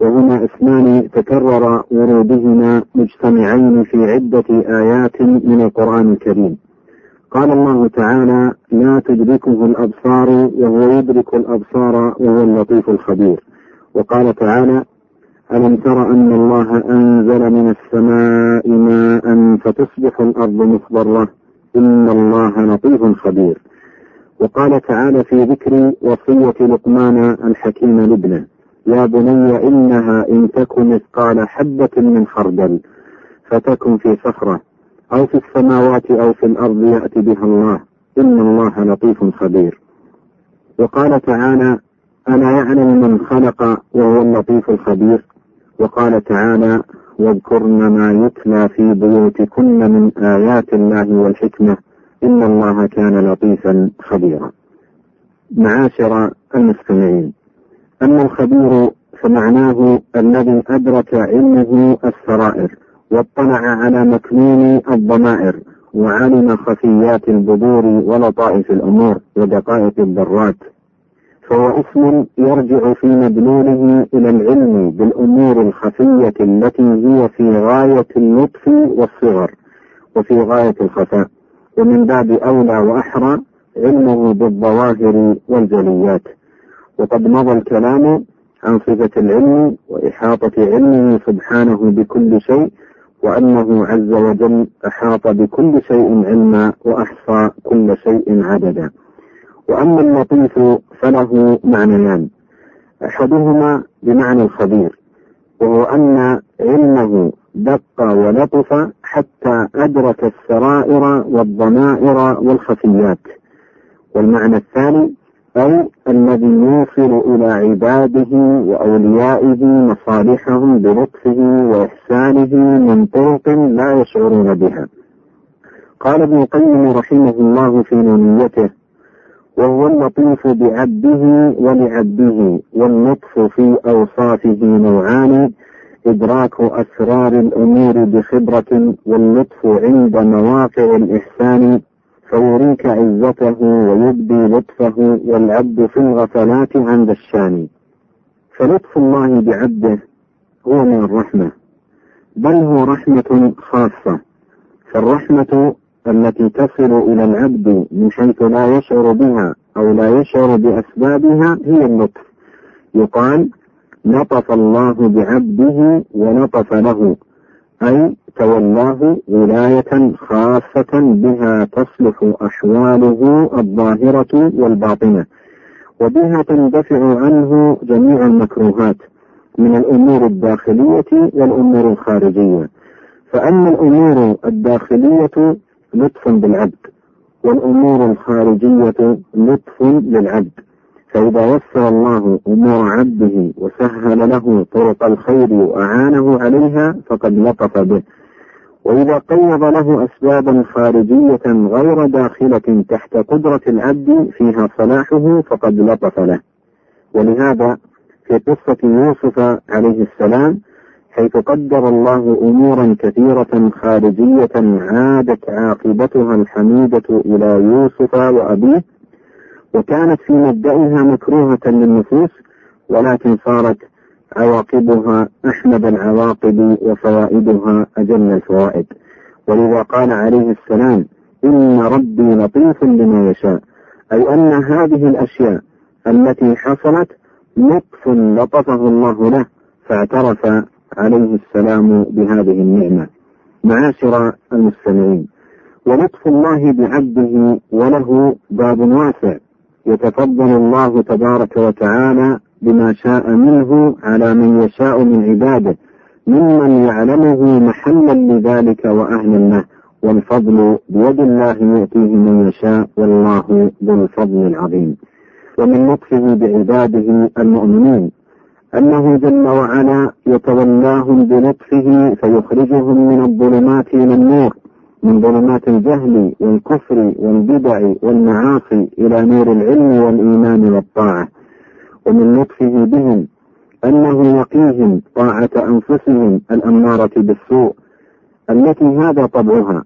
وهما اسمان تكرر ورودهما مجتمعين في عدة آيات من القرآن الكريم. قال الله تعالى لا تدركه الأبصار وهو يدرك الأبصار وهو اللطيف الخبير وقال تعالى ألم تر أن الله أنزل من السماء ماء فتصبح الأرض مخضرة؟ إن الله لطيف خبير وقال تعالى في ذكر وصية لقمان الحكيم لابنه يا بني إنها إن تك مثقال حبة من خردل فتكن في صخرة أو في السماوات أو في الأرض يأتي بها الله. إن الله لطيف خبير. وقال تعالى ألا يعلم من خلق وهو اللطيف الخبير؟ وقال تعالى واذكرن ما يتلى في بيوتكن من آيات الله والحكمة إن الله كان لطيفا خبيرا. معاشر المستمعين أما الخبير فمعناه الذي أدرك علمه السرائر واطلع على مكنون الضمائر وعلم خفيات البذور ولطائف الأمور ودقائق الذرات. فهو اسم يرجع في مدلوله إلى العلم بالأمور الخفية التي هي في غاية اللطف والصغر وفي غاية الخفاء. ومن باب أولى وأحرى علمه بالظواهر والجليات. وقد مضى الكلام عن صفة العلم وإحاطة علمه سبحانه بكل شيء وأنه عز وجل أحاط بكل شيء علما وأحصى كل شيء عددا. وأما اللطيف فله معنيان. أحدهما بمعنى الخبير وهو أن علمه دق ولطف حتى أدرك السرائر والضمائر والخفيات. والمعنى الثاني أو الذي يوصل إلى عباده وأوليائه مصالحهم بلطفه وإحسانه من طرق لا يشعرون بها. قال ابن القيم رحمه الله في نونيته: وهو اللطيف بعبده ولعبده واللطف في أوصافه نوعان إدراك أسرار الأمور بخبرة واللطف عند مواقع الإحسان فيريك عزته ويبدي لطفه والعبد في الغفلات عند الشان فلطف الله بعبده هو من الرحمة بل هو رحمة خاصة. فالرحمة التي تصل إلى العبد من حيث لا يشعر بها أو لا يشعر بأسبابها هي اللطف. يقال لطف الله بعبده ولطف له. أي تولاه ولاية خاصة بها تصلح أحواله الظاهرة والباطنة وبها تندفع عنه جميع المكروهات من الأمور الداخلية والأمور الخارجية. فأما الأمور الداخلية لطف بالعبد والأمور الخارجية لطف للعبد. فإذا يسر الله أمور عبده وسهل له طرق الخير وأعانه عليها فقد لطف به. وإذا قيض له أسبابا خارجية غير داخلة تحت قدرة العبد فيها صلاحه فقد لطف له. ولهذا في قصة يوسف عليه السلام حيث قدر الله أمورا كثيرة خارجية عادت عاقبتها الحميدة إلى يوسف وأبيه وكانت في مبدئها مكروهة للنفوس ولكن صارت عواقبها أحمد العواقب وفوائدها أجل الفوائد. ولذا قال عليه السلام إن ربي لطيف لما يشاء. أي أن هذه الأشياء التي حصلت لطف لطفه الله له فاعترف عليه السلام بهذه النعمة. معاشر المستمعين ولطف الله بعبده وله باب واسع. يتفضل الله تبارك وتعالى بما شاء منه على من يشاء من عباده ممن يعلمه محلا لذلك وأهلا له. والفضل بيد الله يؤتيه من يشاء والله ذو الفضل العظيم. ومن لطفه بعباده المؤمنين أنه جل وعلا يتولاهم بلطفه فيخرجهم من الظلمات إلى النور. من ظلمات الجهل والكفر والبدع والمعاصي إلى نور العلم والإيمان والطاعة. ومن لطفه بهم أنه يقيهم طاعة أنفسهم الأمارة بالسوء التي هذا طبعها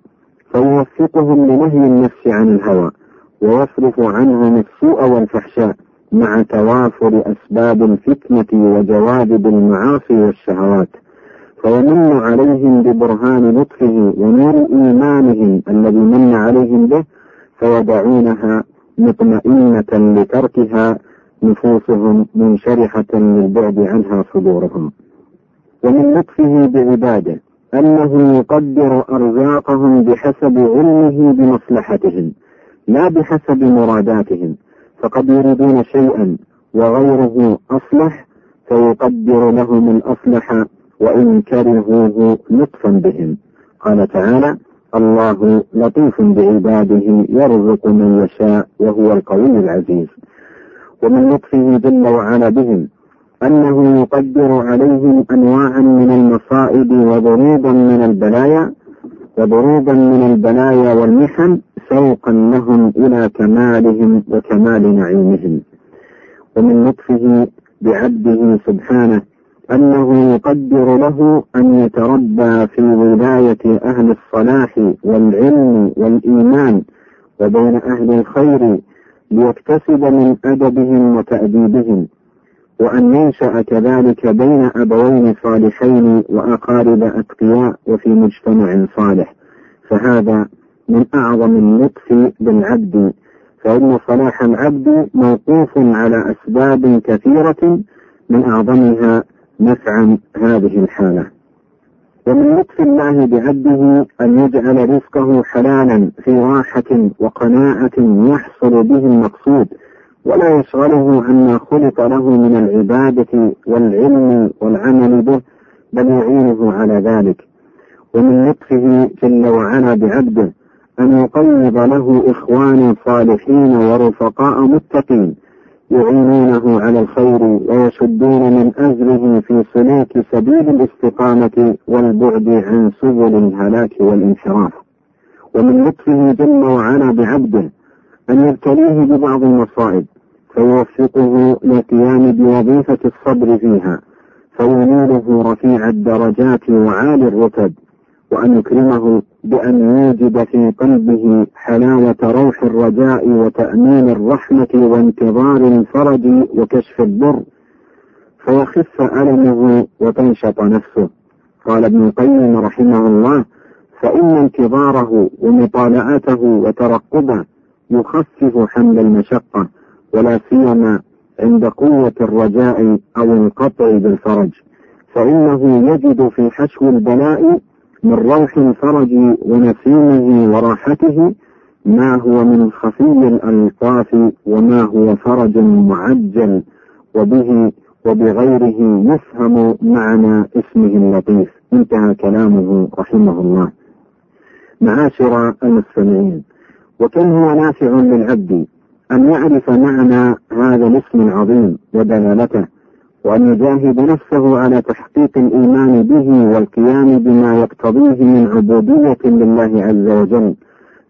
فيوفقهم لنهي النفس عن الهوى ويصرف عنهم السوء والفحشاء مع توافر أسباب الفتنة وجوابب المعاصي والشهوات. فيمن عليهم ببرهان لطفه ونور إيمانهم الذي من عليهم به فيدعونها مطمئنة لتركها نفوسهم منشرحة للبعد عنها صدورهم. ومن لطفه بعباده أنه يقدر أرزاقهم بحسب علمه بمصلحتهم لا بحسب مراداتهم. فقد يريدون شيئا وغيره أصلح فيقدر لهم الأصلح وإن كرهوه لطفا بهم. قال تعالى الله لطيف بعباده يرزق من يشاء وهو القوي العزيز. ومن لطفه جل وعلا بهم أنه يقدر عليهم أنواعا من المصائب وضروبا من البلايا وضروبا من البلايا والمحن سوقا لهم إلى كمالهم وكمال نعيمهم. ومن لطفه بعبده سبحانه أنه يقدر له أن يتربى في ولاية أهل الصلاح والعلم والإيمان وبين أهل الخير ليكتسب من أدبهم وتأديبهم وأن ينشأ كذلك بين أبوين صالحين وأقارب أتقياء وفي مجتمع صالح. فهذا من أعظم اللطف بالعبد فإن صلاح العبد موقوف على أسباب كثيرة من أعظمها نفعا هذه الحالة. ومن لطف الله بعبده أن يجعل رزقه حلالا في راحة وقناعة يحصل به المقصود ولا يشغله عما خلق له من العبادة والعلم والعمل به بل يعينه على ذلك. ومن لطفه جل وعلا بعبده أن يقيض له إخوانا صالحين ورفقاء متقين يعينونه على الخير ويشدون من أجله في سلوك سبيل الاستقامة والبعد عن سبل الهلاك والانحراف. ومن لطفه جل وعلا بعبده أن يبتليه ببعض المصائب فيوفقه للقيام بوظيفة الصبر فيها فينيله رفيع الدرجات وعالي الرتب وأن يكرمه بأن يوجد في قلبه حلاوة روح الرجاء وتأمين الرحمة وانتظار الفرج وكشف الضر فيخف ألمه وتنشط نفسه. قال ابن القيم رحمه الله فإن انتظاره ومطالعته وترقبه يخفف حمل المشقة ولا سيما عند قوة الرجاء أو القطع بالفرج. فإنه يجد في حشو البلاء من روح الفرج ونسيمه وراحته ما هو من خفي الألطاف وما هو فرج معجل وبه وبغيره يفهم معنى اسمه اللطيف انتهى كلامه رحمه الله. معاشر المستمعين وكم هو نافع للعبد أن يعرف معنى هذا الاسم العظيم ودلالته وأن يجاهد نفسه على تحقيق الإيمان به والقيام بما يقتضيه من عبودية لله عز وجل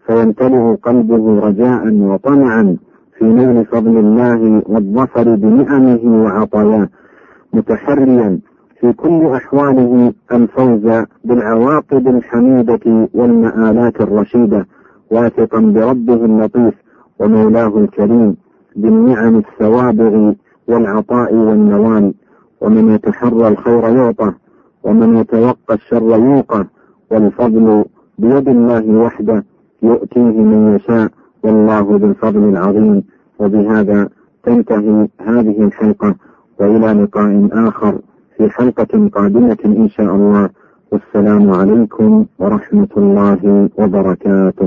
فيمتلئ قلبه رجاء وطمعا في نيل فضل الله والظفر بنعمه وعطاياه متحريا في كل أحواله الفوز بالعواقب الحميدة والمآلات الرشيدة واثقا بربه اللطيف ومولاه الكريم بالنعم السوابغ والعطاء والنوال ومن يتحرى الخير يعطى ومن يتوقى الشر يوقى والفضل بيد الله وحده يؤتيه من يشاء والله ذو الفضل العظيم. وبهذا تنتهي هذه الحلقة وإلى لقاء آخر في حلقة قادمة إن شاء الله. والسلام عليكم ورحمة الله وبركاته.